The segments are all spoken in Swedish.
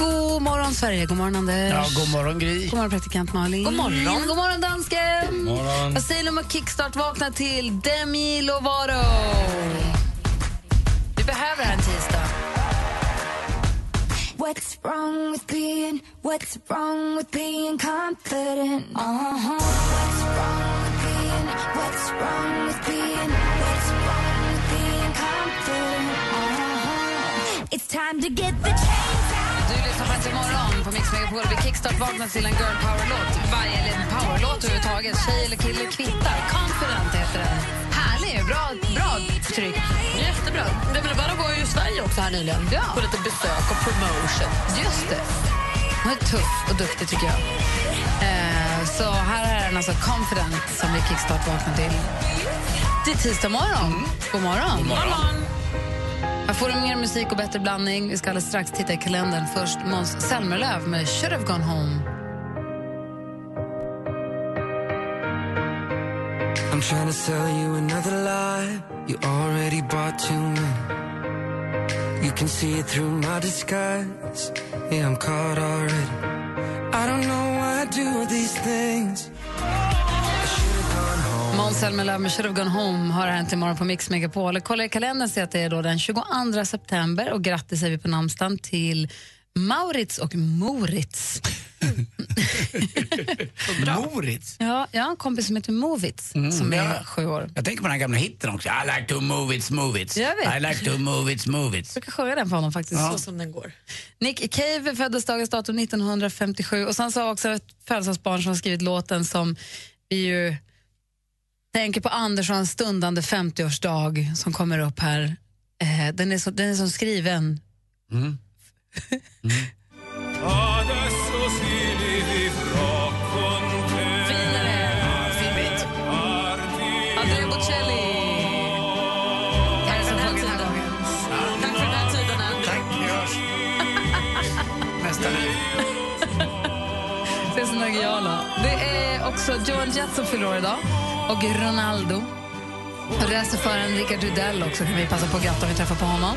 God morgon, Sverige. God morgon, Anders. Ja, god morgon Gry. God morgon, praktikant Malin. God morgon. God morgon, dansken. God morgon. Vad säger ni om att kickstart vakna till Demi Lovato? Vi behöver en tisdag. What's wrong with being, what's wrong with being confident? Uh-huh. What's wrong with being, what's wrong with being, what's wrong with being confident? Uh-huh. It's time to get the out. Du lyssnar på Äntligen morgon på Mix Megapol. Vi kickstart vaknar till en girl power-låt. Varje eller power-låt överhuvudtaget. Tjej eller kille kvittar. Confident heter den. Härlig. Bra, bra tryck. Jättebra. Demi Lovato var ju i Sverige också här nyligen. Ja. På lite besök och promotion. Just det. Hon är tuff och duktig, tycker jag. Eh, så här är den alltså Confident som vi kickstart vaknar till. Det är tisdag morgon. God morgon. God morgon. Här får du mer musik och bättre blandning. Vi ska alldeles strax titta i kalendern. Först Måns Zelmerlöw med Should have gone home. I'm trying to sell you another lie. You already bought too many. You can see it through my disguise. Yeah, I'm caught already. I don't know why I do these things. Måns Zelmerlöw med Should have gone home har hänt imorgon på Mix Megapol. Jag kollar i kalendern ser att det är då den 22 september och grattis säger vi på namnsdagen till Maurits och Moritz. Moritz. Ja, jag har en kompis som heter Movitz som ja. är sju år. Jag tänker på den här gamla hitten också. I like to move it, move it. Jag vet. I like to move it, move it. Jag brukar sjunga den för honom faktiskt. Så som den går. Nick Cave föddes dagens datum 1957 och sen så har också ett födelsedagsbarn som har skrivit låten som vi ju tänker på Anderssons stundande 50-årsdag som kommer upp här. Eh, den, är så, den är som skriven. Så geniala. Det är också Joan Jett som fyller år idag och Ronaldo. Racerföraren Rickard Rydell också kan vi passa på att gratta om vi träffar på honom.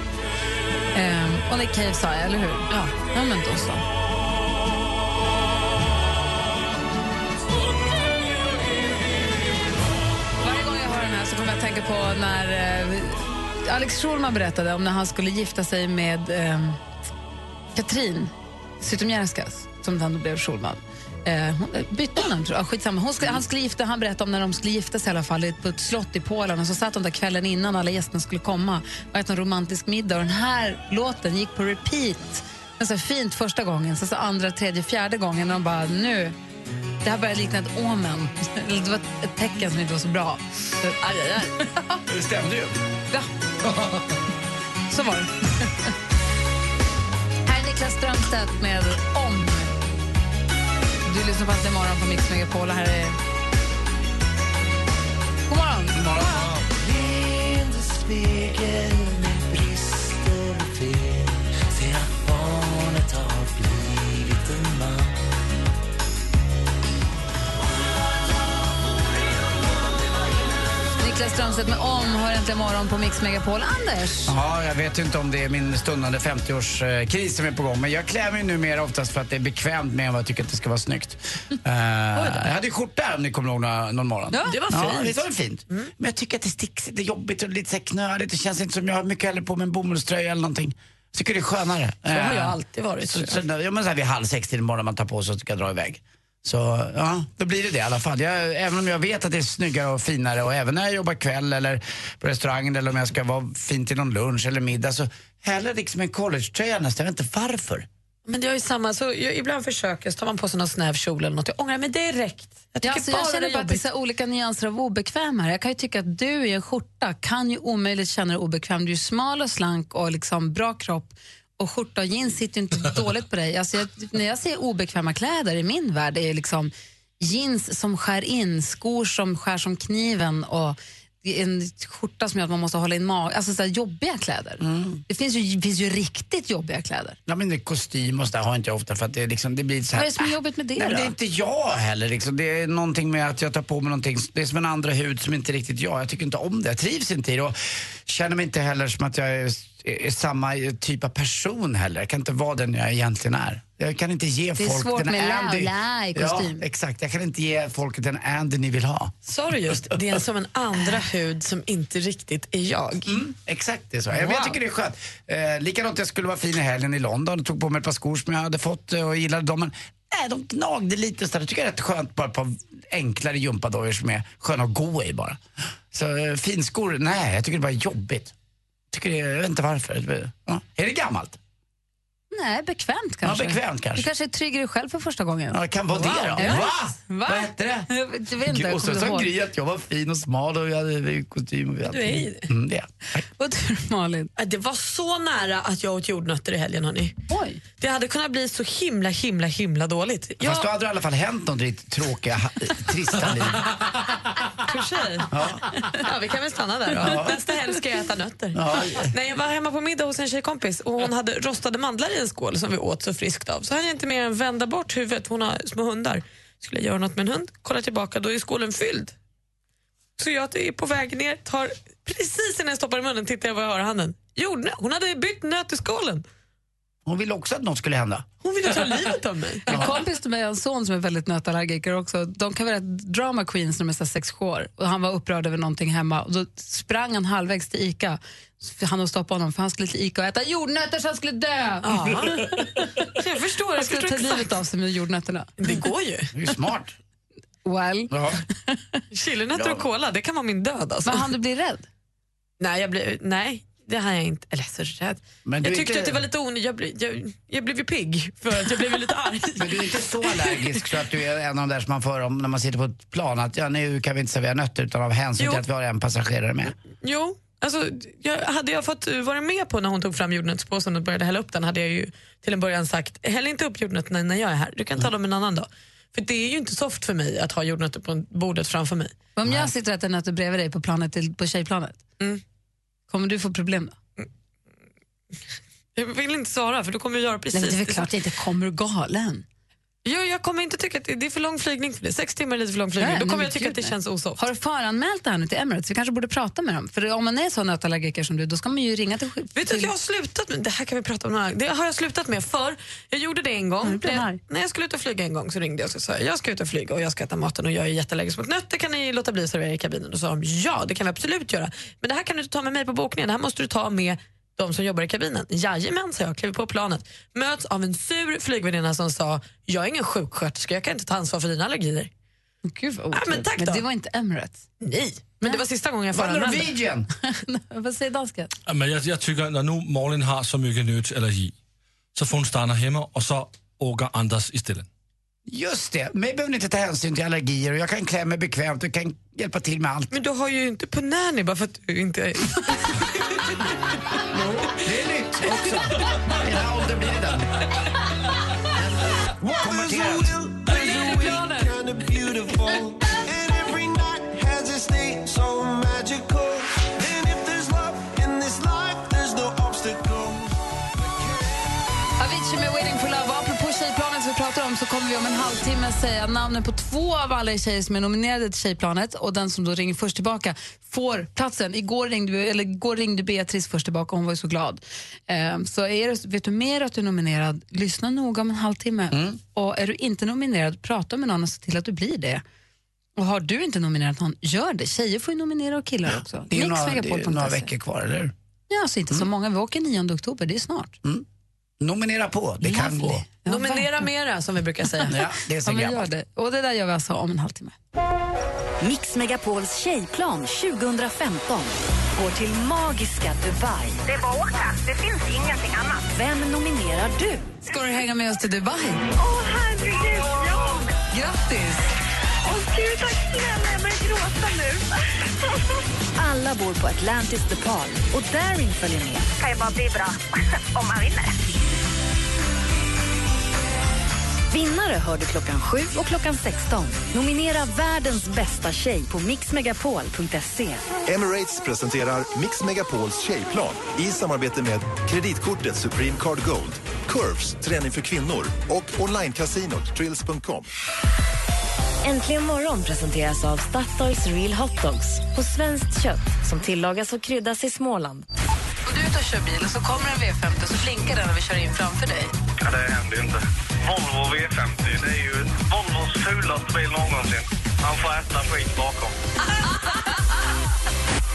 Ehm, och Nick Cave sa jag, eller hur? Ja, ja men då så. Varje gång jag hör den här så kommer jag att tänka på när eh, Alex Schulman berättade om när han skulle gifta sig med eh, Katrin Zytomierskas, som sen då blev Schulman. Eh, hon, eh, bytte hon namn? tror jag? Skitsamma. Hon skulle, han, skulle gifta, han berättade om när de skulle gifta sig i alla fall på ett slott i Polen och så satt de där kvällen innan alla gästerna skulle komma och äta en romantisk middag och den här låten gick på repeat. Men så fint första gången, så, så andra, tredje, fjärde gången och de bara nu det här börjar likna ett omen. Det var ett tecken som inte var så bra. Det stämde ju. Ja. Så var det. Här är Niklas Strömstedt med Om. Du lyssnar på Äntligen morgon på Mix Megapol. Här är... God morgon. God morgon. Leende spegel Niklas Strömstedt med Om hör Äntligen morgon på Mix Megapol. Anders? Ja, jag vet ju inte om det är min stundande 50-årskris som är på gång. Men jag klär mig numera oftast för att det är bekvämt med vad jag tycker att det ska vara snyggt. Eh, jag hade skjorta om ni kommer ihåg någon, någon morgon. Ja, det var Ja, fint. var det fint? Men jag tycker att det sticks, det är jobbigt och lite så knöligt. Det känns inte som jag har mycket hellre på mig en bomullströja eller någonting. Jag tycker det är skönare. Så har jag Eh, alltid varit. Så, jag. så, ja, men så här vid halv sex till imorgon man tar på sig och ska dra iväg. Så ja, då blir det det i alla fall. Jag, även om jag vet att det är snyggare och finare och även när jag jobbar kväll eller på restaurangen eller om jag ska vara fin till någon lunch eller middag så hellre liksom en collegetröja nästan. Jag vet inte varför. Men det är ju samma, så jag, ibland försöker så tar man på sig någon snäv kjol eller något. Jag ångrar mig direkt. Jag tycker Ja, alltså, bara jag känner bara att det är här olika nyanser av obekvämare. Jag kan ju tycka att du i en skjorta kan ju omöjligt känna dig obekväm. Du är smal och slank och liksom bra kropp Och skjorta och jeans sitter ju inte dåligt på dig. Alltså jag, när jag ser obekväma kläder i min värld är det liksom jeans som skär in, skor som skär som kniven och en skjorta som gör att man måste hålla in magen. Alltså så jobbiga kläder. Det finns ju, finns ju riktigt jobbiga kläder. Ja, men det kostym och så där har inte jag ofta för att det, liksom, det blir så här... Vad är det som är jobbigt med det Nej, men då? det är inte jag heller. Liksom. Det är någonting med att jag tar på mig någonting. Det är som en andra hud som inte riktigt jag. Jag tycker inte om det. Jag trivs inte i det. Och känner mig inte heller som att jag är, är samma typ av person heller. Jag kan inte vara den jag egentligen är. Jag kan inte ge Det är folk svårt den med Andy. i kostym. Ja, exakt. Jag kan inte ge folket den Andy ni vill ha. Sa du just det är som en andra hud som inte riktigt är jag? Mm, exakt, det är så. Jag, jag tycker det är skönt. Eh, likadant, jag skulle vara fin i helgen i London och tog på mig ett par skor som jag hade fått eh, och gillade dem. Men äh, de gnagde lite så där. Jag tycker det är rätt skönt bara ett par enklare gympadojor som är sköna att gå i bara. Så eh, finskor, nej, jag tycker det bara är jobbigt. Tycker det, jag vet inte varför. Ja. Är det gammalt? Nej, bekvämt kanske. bekvämt kanske. Du kanske är trygg i dig själv för första gången. Ja, kan vara det då. Ja. Va? Va? Vad hette det? Jag vet- inte, jag och så sa. Gry att jag var fin och smal och jag hade kostym och Du är. Mm, det. Vad du Malin? Det var så nära att jag åt jordnötter i helgen. Hörni. Oj. Det hade kunnat bli så himla, himla, himla dåligt. Fast Jag, då hade det i alla fall hänt något i ditt tråkiga, trista liv. Touché. Ja, vi kan väl stanna där då. Nästa helg ska jag äta nötter. Ja. Nej, jag var hemma på middag hos en tjejkompis och hon hade rostade mandlar i en skål som vi åt så friskt av. Så hann jag inte mer än vända bort huvudet, hon har små hundar. Skulle jag göra något med en hund, kolla tillbaka, då är skålen fylld. Så jag är på väg ner, tar precis innan jag stoppar i munnen tittar jag vad jag har i handen. Jordnöt. Hon hade bytt nöt i skålen. Hon ville också att något skulle hända. Hon ville ta livet av mig. En kompis till mig har en son som är väldigt nötallergiker också. De kan vara drama queens när de är så här sex sju år. Och han var upprörd över någonting hemma och då sprang han halvvägs till Ica. Han och stoppa honom för han skulle till Ica och äta jordnötter så han skulle dö. Ja. Jag förstår, Han jag skulle förstår ta livet exakt. av sig med jordnötterna. Det går ju. Det är smart. Well. Ja. Chilinötter och cola, det kan vara min död. Alltså. Men han du bli rädd? Nej, jag blev, nej, det har jag inte. Eller så rädd. Men jag tyckte inte- att det var lite onödigt. Jag, blev- jag, jag blev ju pigg för att jag blev lite arg. Men du är inte så allergisk så att du är en av de där som man får om när man sitter på ett plan att ja, nu kan vi inte servera nötter utan av hänsyn Jo. till att vi har en passagerare med. Jo, alltså, jag, hade jag fått uh, vara med på när hon tog fram jordnötspåsen och började hälla upp den hade jag ju till en början sagt häll inte upp jordnötterna när jag är här. Du kan ta dem en annan dag. För det är ju inte soft för mig att ha jordnötter på bordet framför mig. Om jag sitter och äter nötter bredvid dig på, planet till, på tjejplanet, Mm. Kommer du få problem då? Jag vill inte svara för då kommer jag göra precis Nej, men det är väl klart jag inte kommer galen. Jag, jag kommer inte tycka att det, det är för lång flygning för det. Sex timmar är lite för lång flygning. Nej, Då kommer jag tycka att det känns osoft. Har du föranmält det här nu till Emirates? Vi kanske borde prata med dem. För om man är sån nötallergiker som du, då ska man ju ringa till... Vet du att jag har slutat med, det här kan vi prata om några, det har jag slutat med för jag gjorde det en gång. Blir jag när, jag, skulle ut och flyga en gång så ringde jag och så sa jag, ska ut och flyga och jag ska äta maten och jag är jätteallergisk mot nötter, kan ni låta bli att servera i kabinen? Och då sa de, ja det kan vi absolut göra. Men det här kan du inte ta med mig på bokningen, det här måste du ta med de som jobbar i kabinen. Jajamän, sa jag, kliver på planet. Möts av en sur flygvärdinna som sa, jag är ingen sjuksköterska, jag kan inte ta ansvar för dina allergier. Gud vad Ja, men tack men då. det var inte Emirates. Nej, men det var sista gången jag föranmälde. Norwegian? vad säger dansken? Men jag, jag tycker när nu Malin har så mycket nötallergi så får hon stanna hemma och så åker Anders istället. Just det, mig behöver ni inte ta hänsyn till allergier och jag kan klä mig bekvämt och kan hjälpa till med allt. Men du har ju inte på nanny bara för att du inte är... Det är nytt också. I den här åldern blir det den. Om en halvtimme säga namnen på två av alla tjejer som är nominerade till Tjejplanet och den som då ringer först tillbaka får platsen. Igår ringde, eller igår ringde Beatrice först tillbaka och hon var ju så glad. Ehm, så är det, vet du mer att du är nominerad, lyssna noga om en halvtimme. Mm. Och är du inte nominerad, prata med någon och se till att du blir det. Och har du inte nominerat någon, gör det. Tjejer får ju nominera och killar också. Det är några, det är några veckor kvar, eller hur? Ja, alltså inte så många. Vi åker 9 oktober, det är snart. Nominera på, det kan Lovely. gå. Ja, Nominera mera som vi brukar säga. Ja, det är så Ja, det. Och det där gör vi alltså om en halvtimme. Mix Megapols tjejplan 2015 går till magiska Dubai. Det är bara att åka. Det finns ingenting annat. Vem nominerar du? Ska du hänga med oss till Dubai? Åh, herregud! Ja! Grattis! Åh, gud, tack snälla. Jag börjar gråta nu. Alla bor på Atlantis Palm och Darin följer med. kan ju bara bli bra om man vinner. Vinnare hör du klockan 7 och klockan 16. Nominera världens bästa tjej på mixmegapol.se. Emirates presenterar Mix Megapols tjejplan i samarbete med kreditkortet Supreme Card Gold, Curves, träning för kvinnor och onlinecasinot Trills.com. Äntligen morgon presenteras av Statoils Real Hot Dogs på svenskt kött som tillagas och kryddas i Småland. Och du ute och kör bil och så kommer en V50 och så blinkar den när vi kör in framför dig. Ja, det händer ju inte. Volvo V50, det är ju Volvos fulaste bil någonsin. Han får äta skit bakom.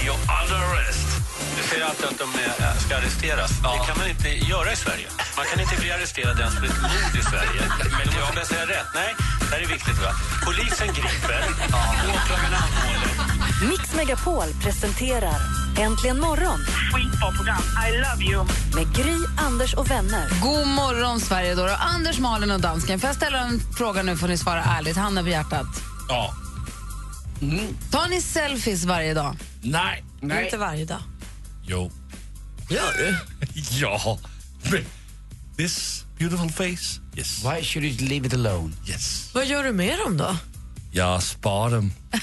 You're under arrest. Du säger alltid att de eh, ska arresteras. Det kan man inte göra i Sverige. Man kan inte bli arresterad ens för ett mord i Sverige. Men du måste säga rätt. Nej, det här är viktigt. Va? Polisen griper, åklagaren anhåller. Mix Megapol presenterar Äntligen morgon Skitbra program. I love you. med Gry, Anders och vänner. God morgon, Sverige. Då. Anders, Malin och dansken. Får jag ställa en fråga nu får ni svara ärligt. Handen på hjärtat. Ja. Tar ni selfies varje dag? Nej. Inte varje dag. Jo. Gör du? Ja. This beautiful face. Yes. Why should you leave it alone? Yes. Vad gör du med dem då? Jag sparar dem.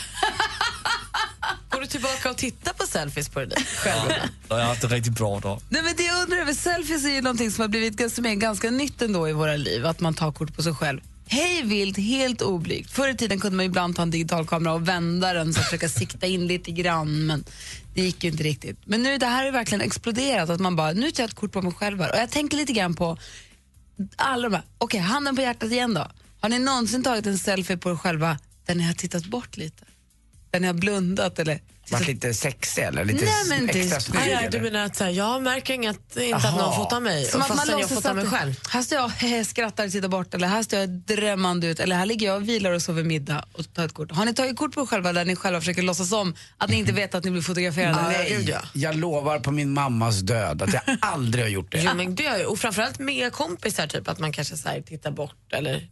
Du tillbaka och tittar på selfies på dig själv? Jag har haft en riktigt bra dag. Nej, men det jag undrar över selfies är ju någonting som har blivit som är ganska nytt ändå i våra liv, att man tar kort på sig själv. Hej vilt, helt oblygt. Förr i tiden kunde man ibland ta en digitalkamera och vända den så att försöka sikta in lite grann, men det gick ju inte riktigt. Men nu det här har ju verkligen exploderat, att man bara, nu tar jag ett kort på mig själv här. Och jag tänker lite grann på alla de här, okej handen på hjärtat igen då. Har ni någonsin tagit en selfie på er själva där ni har tittat bort lite? Där ni har blundat eller Varit lite sexig eller lite Nej, men det- extra snygg? Nej, nej, du menar att så här, jag märker inget, inte att någon fotar mig Som att man jag fotar mig själv. Här står jag hehe, skrattar och tittar bort eller här står jag drömmande ut eller här ligger jag och vilar och sover middag och tar ett kort. Har ni tagit kort på er själva där ni själva försöker låtsas om att ni inte vet att ni blir fotograferade? Nej, jag lovar på min mammas död att jag aldrig har gjort det. Jo, men det. Och framförallt med kompisar, typ att man kanske så här, tittar bort. Eller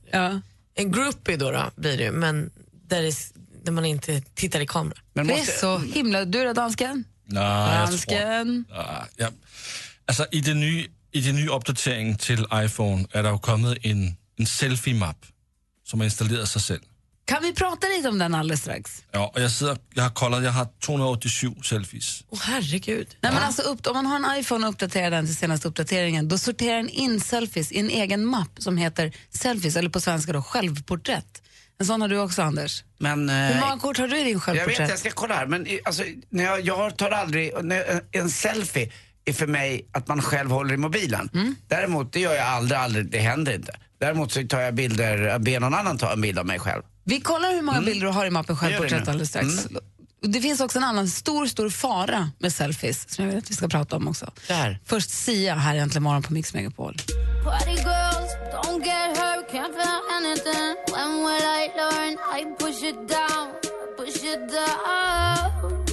En groupie då, då blir det ju, men där, det, där man inte tittar i kamera. Men Det är så himla... Du då, dansken? Nej, jag tror... Dansken? Ja, ja. Altså, i det nye, i det nye opdatering til iPhone er der jo kommet en, en selfie-map, som har installeret sig selv. Kan vi prata lite om den alldeles strax? Ja, og jeg, sidder, jeg har koldet, jeg har 287 selfies. Åh herregud. Nej, men alltså, upp, om man har en iPhone och uppdaterar den till senaste uppdateringen då sorterar den in selfies i en egen mapp som heter selfies, eller på svenska då självporträtt. En sån har du också, Anders. Men, Hur eh, många kort har du i din Jag självporträtt? vet, jag ska kolla här. Men eh, alltså, när jag, jag tar aldrig, när, en selfie är för mig att man själv håller i mobilen. Mm. Däremot, det gör jag aldrig, aldrig, det händer inte. Däremot så tar jag bilder, ber någon annan ta en bild av mig själv. Vi kollar hur många Mm. bilder du har i mappen Jag självporträtt alldeles strax. Mm. Det finns också en annan stor, stor fara med selfies som jag vill att vi ska prata om också. Där. Först Sia här äntligen morgon på Mix Megapol. Don't get hurt, can't feel anything. When will I learn? I push it down, push it down.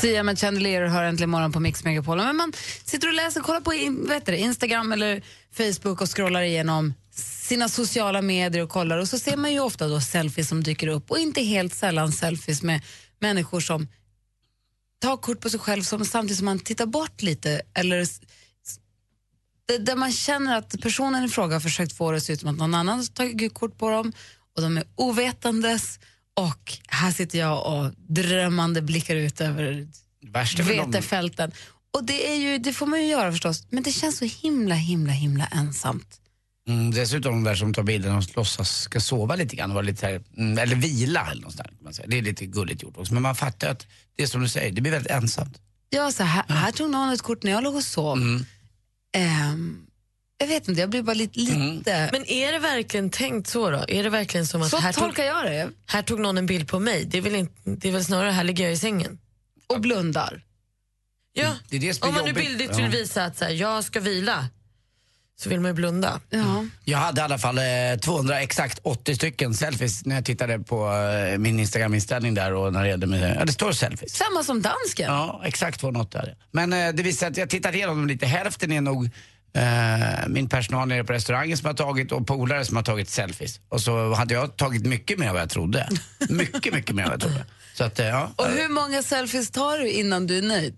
Sia med Chandelier hör äntligen morgon på Mix Megapol. Men man sitter och läser, kollar på in- Instagram eller Facebook och scrollar igenom sina sociala medier och kollar och så ser man ju ofta då selfies som dyker upp och inte helt sällan selfies med människor som tar kort på sig själv som, samtidigt som man tittar bort lite eller där man känner att personen i fråga har försökt få det att se ut som att någon annan har tagit kort på dem och de är ovetandes och här sitter jag och drömmande blickar ut över vetefälten. Och det, är ju, det får man ju göra förstås, men det känns så himla, himla, himla ensamt. Mm, dessutom de där som tar bilden och låtsas ska sova lite grann, och vara lite här, mm, eller vila eller något där. Det är lite gulligt gjort också. Men man fattar att det är som du säger, det blir väldigt ensamt. Ja, så här, här tog någon ett kort när jag låg och sov. Mm. Ehm, jag vet inte, jag blir bara lite... lite Men är det verkligen tänkt så då? Är det verkligen som att Så här, tolkar jag det. här tog någon en bild på mig? Det är väl, inte, det är väl snarare här ligger jag i sängen? Och blundar. Ja, Det är det som är om man nu bildligt vill visa att så här, jag ska vila så vill man ju blunda. Ja. Jag hade i alla fall eh, 200, exakt 80 stycken selfies när jag tittade på eh, min Instagram-inställning där och när det gällde med, ja det står selfies. Samma som dansken. Ja, exakt 280 hade. Men eh, det visar sig att jag tittat igenom dem lite, hälften är nog eh, min personal nere på restaurangen som har tagit och polare som har tagit selfies. Och så hade jag tagit mycket mer än vad jag trodde. mycket, mycket mer än vad jag trodde. Så att, eh, ja. Och hur många selfies tar du innan du är nöjd?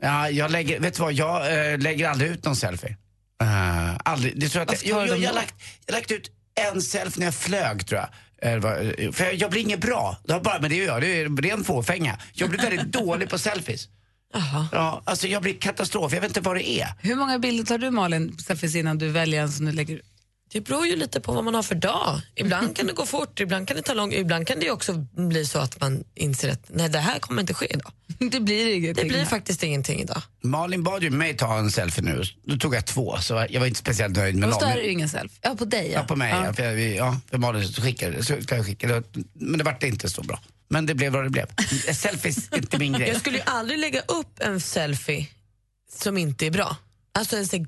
Ja, jag lägger, vet du vad, jag eh, lägger aldrig ut någon selfie. Uh, aldrig. Det tror jag, att jag, jag, jag, jag, lagt, jag lagt ut en selfie när jag flög tror jag. Eh, vad- För jag, jag blir inget bra. Det har bara med det att göra. Det är ren fåfänga. Jag blir väldigt dålig på selfies. Ja, alltså jag blir katastrof. Jag vet inte vad det är. Hur många bilder tar du Malin, selfies innan du väljer en som du lägger ut? Det beror ju lite på vad man har för dag. Ibland kan det gå fort, ibland kan det ta lång Ibland kan det också bli så att man inser att nej, det här kommer inte ske idag. Det blir ingenting. Det blir faktiskt ingenting idag. Malin bad ju mig ta en selfie nu. Då tog jag två, så jag var inte speciellt nöjd med någon. är det ju ingen selfie. Ja, på dig Ja, på mig. Ja. För, jag- ja, för Malin skickade så jag skicka. det. Men det vart inte så bra. Men det blev vad det blev. Selfies är inte min grej. Jag skulle ju aldrig lägga upp en selfie som inte är bra. Alltså en sån här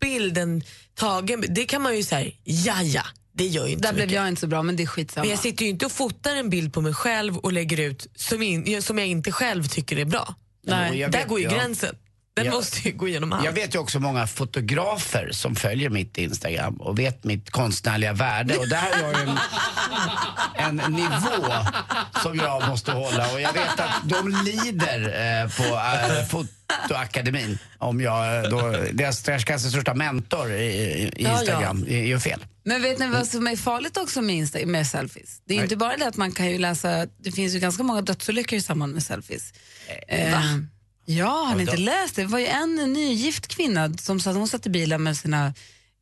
gruppbild, en tagen, det kan man ju säga, ja ja, det gör ju inte Där blev mycket. jag inte så bra, men det är skitsamma. Men jag sitter ju inte och fotar en bild på mig själv och lägger ut som, in, som jag inte själv tycker är bra. Nej. Där vet- går ju ja. gränsen. Den Ja. måste ju gå igenom allt. Jag vet ju också många fotografer som följer mitt Instagram och vet mitt konstnärliga värde och där har jag en, en nivå som jag måste hålla och jag vet att de lider eh, på eh, Fotoakademin om jag eh, då, deras, deras kanske största mentor i, i Ja, Instagram ja. gör fel. Men vet ni vad som är farligt också med, Insta- med selfies? Det är ju inte bara det att man kan ju läsa, det finns ju ganska många dödsolyckor i samband med selfies. Eh, ja, har ni inte läst det? Det var ju en nygift kvinna som satt, hon satt i bilen med sina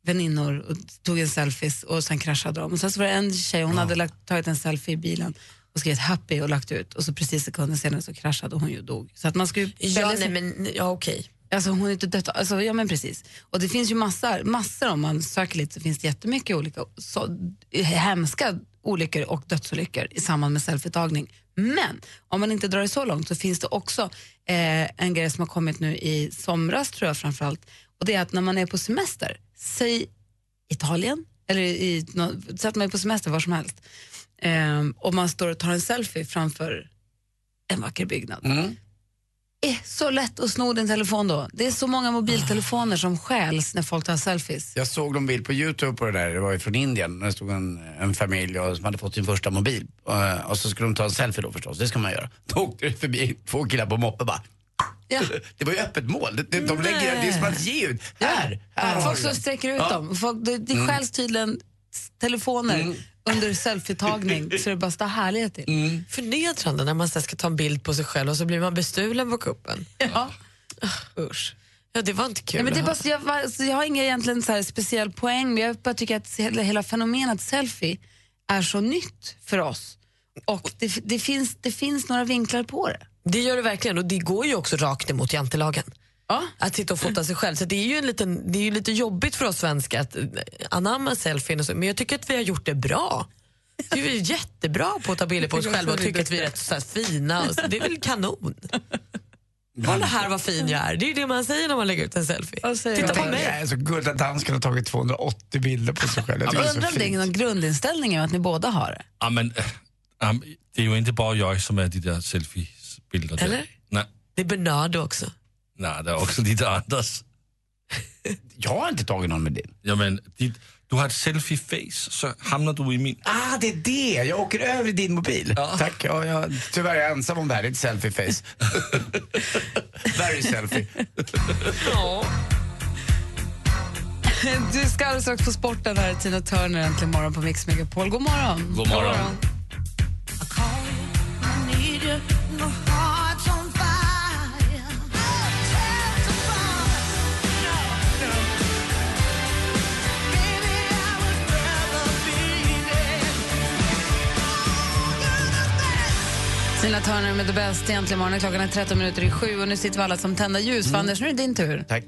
väninnor och tog en selfies och sen kraschade de. Och sen så var det en tjej, hon hade lagt, tagit en selfie i bilen och skrivit happy och lagt ut och så precis sekunder senare så kraschade hon ju och dog. Så att man ska ju Ja, nej, men ja, okej. Alltså hon är inte dött, alltså, ja men precis. Och det finns ju massor, massor om man söker lite så finns det jättemycket olika så, hemska olyckor och dödsolyckor i samband med selfietagning. Men om man inte drar det så långt så finns det också eh, en grej som har kommit nu i somras tror jag framförallt. Och det är att när man är på semester, säg Italien eller i, nå- säg att man är på semester var som helst eh, och man står och tar en selfie framför en vacker byggnad. Mm är så lätt att sno din telefon då. Det är så många mobiltelefoner som stjäls när folk tar selfies. Jag såg någon bild på Youtube på det där, det var ju från Indien. Där stod en, en familj och, som hade fått sin första mobil. Eh, och så skulle de ta en selfie då förstås, det ska man göra. Då åkte det förbi två killar på moppe bara. Ja. Det var ju öppet mål, de, de, lägger, det är som att ge ut. Här, här Folk som sträcker ut Ja. dem. Folk, det, det Mm. stjäls tydligen telefoner under selfietagning så det bara står härlighet till. Mm. Förnedrande när man ska ta en bild på sig själv och så blir man bestulen på kuppen. Ja. Usch. Ja, det var inte kul Nej, men det bara, jag, jag har ingen egentligen så här speciell poäng men jag bara tycker att hela, hela fenomenet selfie är så nytt för oss. Och det, det, finns, det finns några vinklar på det. Det gör det verkligen och det går ju också rakt emot jantelagen. Ja. Att sitta och fota sig själv. Så det är ju en liten, det är ju lite jobbigt för oss svenskar att eh, anamma selfien och så. Men jag tycker att vi har gjort det bra. Vi är jättebra på att ta bilder på oss själva och tycka att vi är rätt så här fina. Och så. Det är väl kanon. Kolla här vad fin jag är. Det är ju det man säger när man lägger ut en selfie. Titta på mig. Jag är så gulligt att han skulle ha tagit 280 bilder på sig själv. Jag tycker undrar om det är någon grundinställning att ni båda har det. Ja, men, äh, ähm, det är ju inte bara jag som är de där selfie-bilder. Eller? Nej, Det är Bernardo också. Nej, det är också lite Anders. Jag har inte tagit någon med din. Ja, men, dit, du har ett selfie-face, så hamnar du i min. Ah, det är det! Jag åker över i din mobil. Tack. Ja, jag, tyvärr är jag ensam om det här. Det är ett selfie-face. Very selfie. Du ska alldeles strax få sporten här, Tina Turner, äntligen morgon på Mix Megapol. God morgon. God morgon. Tina Turner med The Best, egentligen morgon. Klockan är 13 minuter i sju och nu sitter vi alla som tända ljus. För Anders, nu är det din tur. Tack.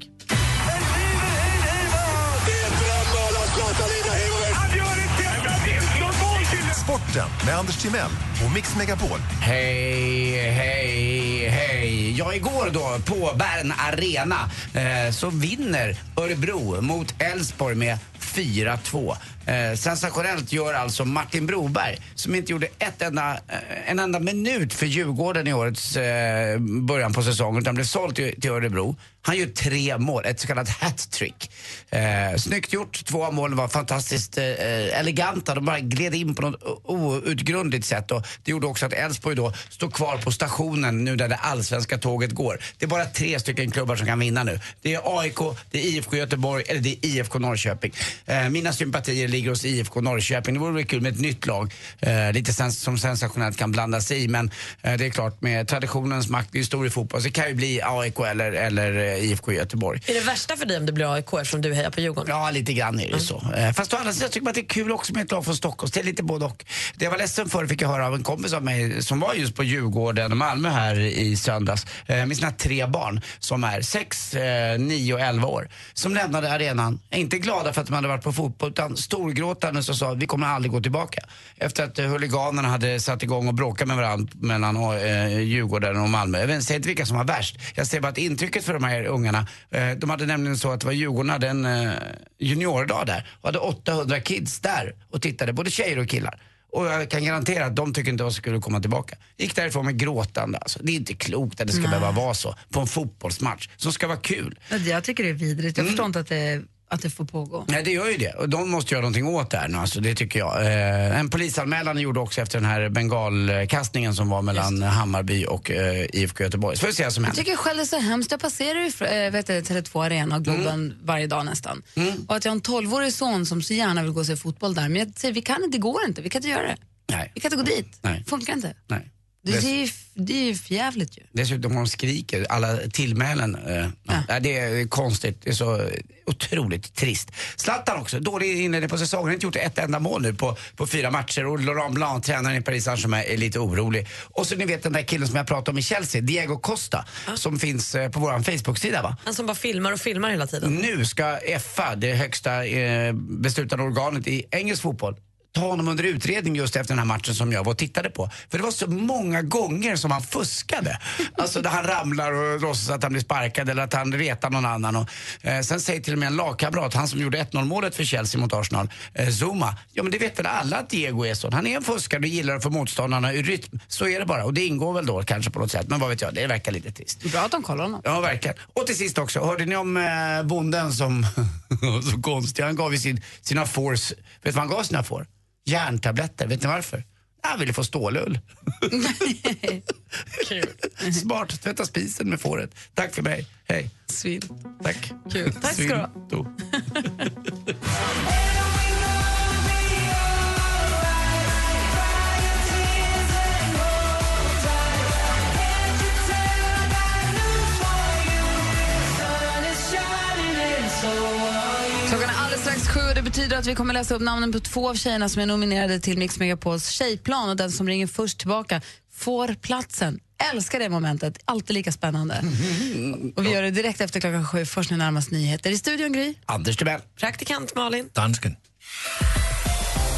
Sporten med Anders Timell och Mix Megapol. Hej, hej, hej. Ja, igår då på Bern Arena eh, så vinner Örebro mot Elfsborg med 4-2. Eh, sensationellt gör alltså Martin Broberg som inte gjorde ett enda, eh, en enda minut för Djurgården i årets eh, början på säsongen utan blev såld till, till Örebro. Han gör tre mål, ett så kallat hattrick. Eh, snyggt gjort, två av målen var fantastiskt eh, eleganta. De bara gled in på något outgrundligt sätt. Och det gjorde också att Elfsborg då står kvar på stationen nu där det allsvenska tåget går. Det är bara tre stycken klubbar som kan vinna nu. Det är AIK, det är IFK Göteborg eller det är IFK Norrköping. Eh, mina sympatier ligger hos IFK Norrköping. Det vore väl kul med ett nytt lag. Eh, lite sens som sensationellt kan blanda sig i. Men eh, det är klart med traditionens makt, det är stor i fotboll, så det kan ju bli AIK eller, eller eh, IFK Göteborg. Är det värsta för dig om det blir AIK eftersom du hejar på Djurgården? Ja, lite grann är det så. Eh, Fast å andra sidan tycker man att det är kul också med ett lag från Stockholm. Det är lite både och. Det jag var ledsen för fick jag höra av en kompis av mig som var just på Djurgården och Malmö här i söndags eh, med sina tre barn som är 6, 9 och 11 år. Som lämnade arenan, inte glada för att de hade varit på fotboll utan storgråtande och sa vi kommer aldrig gå tillbaka. Efter att eh, huliganerna hade satt igång och bråkat med varandra mellan eh, Djurgården och Malmö. Jag vet- inte vilka som var värst. Jag säger bara att intrycket för de här ungarna, eh, de hade nämligen så att det var Djurgården hade en eh, juniordag där och hade 800 kids där och tittade, både tjejer och killar. Och jag kan garantera att de tycker inte att de skulle komma tillbaka. Gick därifrån med gråtande alltså. Det är inte klokt att det ska Nej. behöva vara så på en fotbollsmatch som ska vara kul. Jag tycker det är vidrigt. Mm. Jag förstår inte att det, att det får pågå. Nej, det gör ju det. Och de måste göra någonting åt det här nu, alltså, det tycker jag. Eh, en polisanmälan gjorde också efter den här bengalkastningen som var mellan Hammarby och eh, IFK Göteborg. Så får vi se vad som Jag händer. tycker själv det är så hemskt. Jag passerar ju äh, vet du, Tele2 Arena och Globen Mm. varje dag nästan. Och att jag har en 12-årig son som så gärna vill gå och se fotboll där. Men jag säger, vi kan inte, det går inte. Vi kan inte göra det. Nej. Vi kan inte gå dit. Nej. Funkar inte. Nej. Det, är, ju- det är ju förjävligt ju. Dessutom de skriker, alla tillmälen. Eh, ja. Det är konstigt, det är så otroligt trist. Zlatan också, dålig inledning på säsongen. Han har inte gjort ett enda mål nu på, på fyra matcher och Laurent Blanc, tränaren i Paris Saint-Germain, är lite orolig. Och så ni vet den där killen som jag pratade om i Chelsea, Diego Costa, som finns eh, på vår Facebook-sida va? Han som bara filmar och filmar hela tiden. Nu ska FA, det högsta eh, beslutande organet i engelsk fotboll, ta honom under utredning just efter den här matchen som jag var och tittade på. För det var så många gånger som han fuskade. Alltså där han ramlar och låtsas att han blir sparkad eller att han retar någon annan. Och, eh, sen säger till och med en lagkamrat, han som gjorde 1-0 målet för Chelsea mot Arsenal, eh, Zuma. Ja men det vet väl alla att Diego är så. Han är en fuskare och gillar att få motståndarna ur rytm. Så är det bara. Och det ingår väl då kanske på något sätt. Men vad vet jag, det verkar lite trist. Bra att de kollar honom. Ja, verkligen. Och till sist också, hörde ni om eh, bonden som, så konstig, han gav ju sin, sina fårs, vet du vad han gav sina får? Järntabletter, vet ni varför? Han ville få stålull. Smart, tvätta spisen med fåret. Tack för mig, hej. Svin. Tack. Kul. Tack ska du ha. det betyder att vi kommer läsa upp namnen på två av tjejerna som är nominerade till Mix Megapols tjejplan och den som ringer först tillbaka får platsen. Älskar det momentet, alltid lika spännande. Och vi gör det direkt efter klockan sju, först när närmast nyheter. I studion Gry. Anders Timell. Praktikant Malin. Dansken.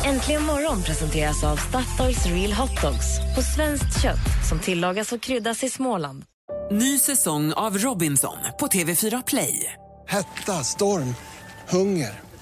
Äntligen morgon presenteras av Statoils Real Hot Dogs på svenskt kött som tillagas och kryddas i Småland. Ny säsong av Robinson på TV4 Play. Hetta, storm, hunger.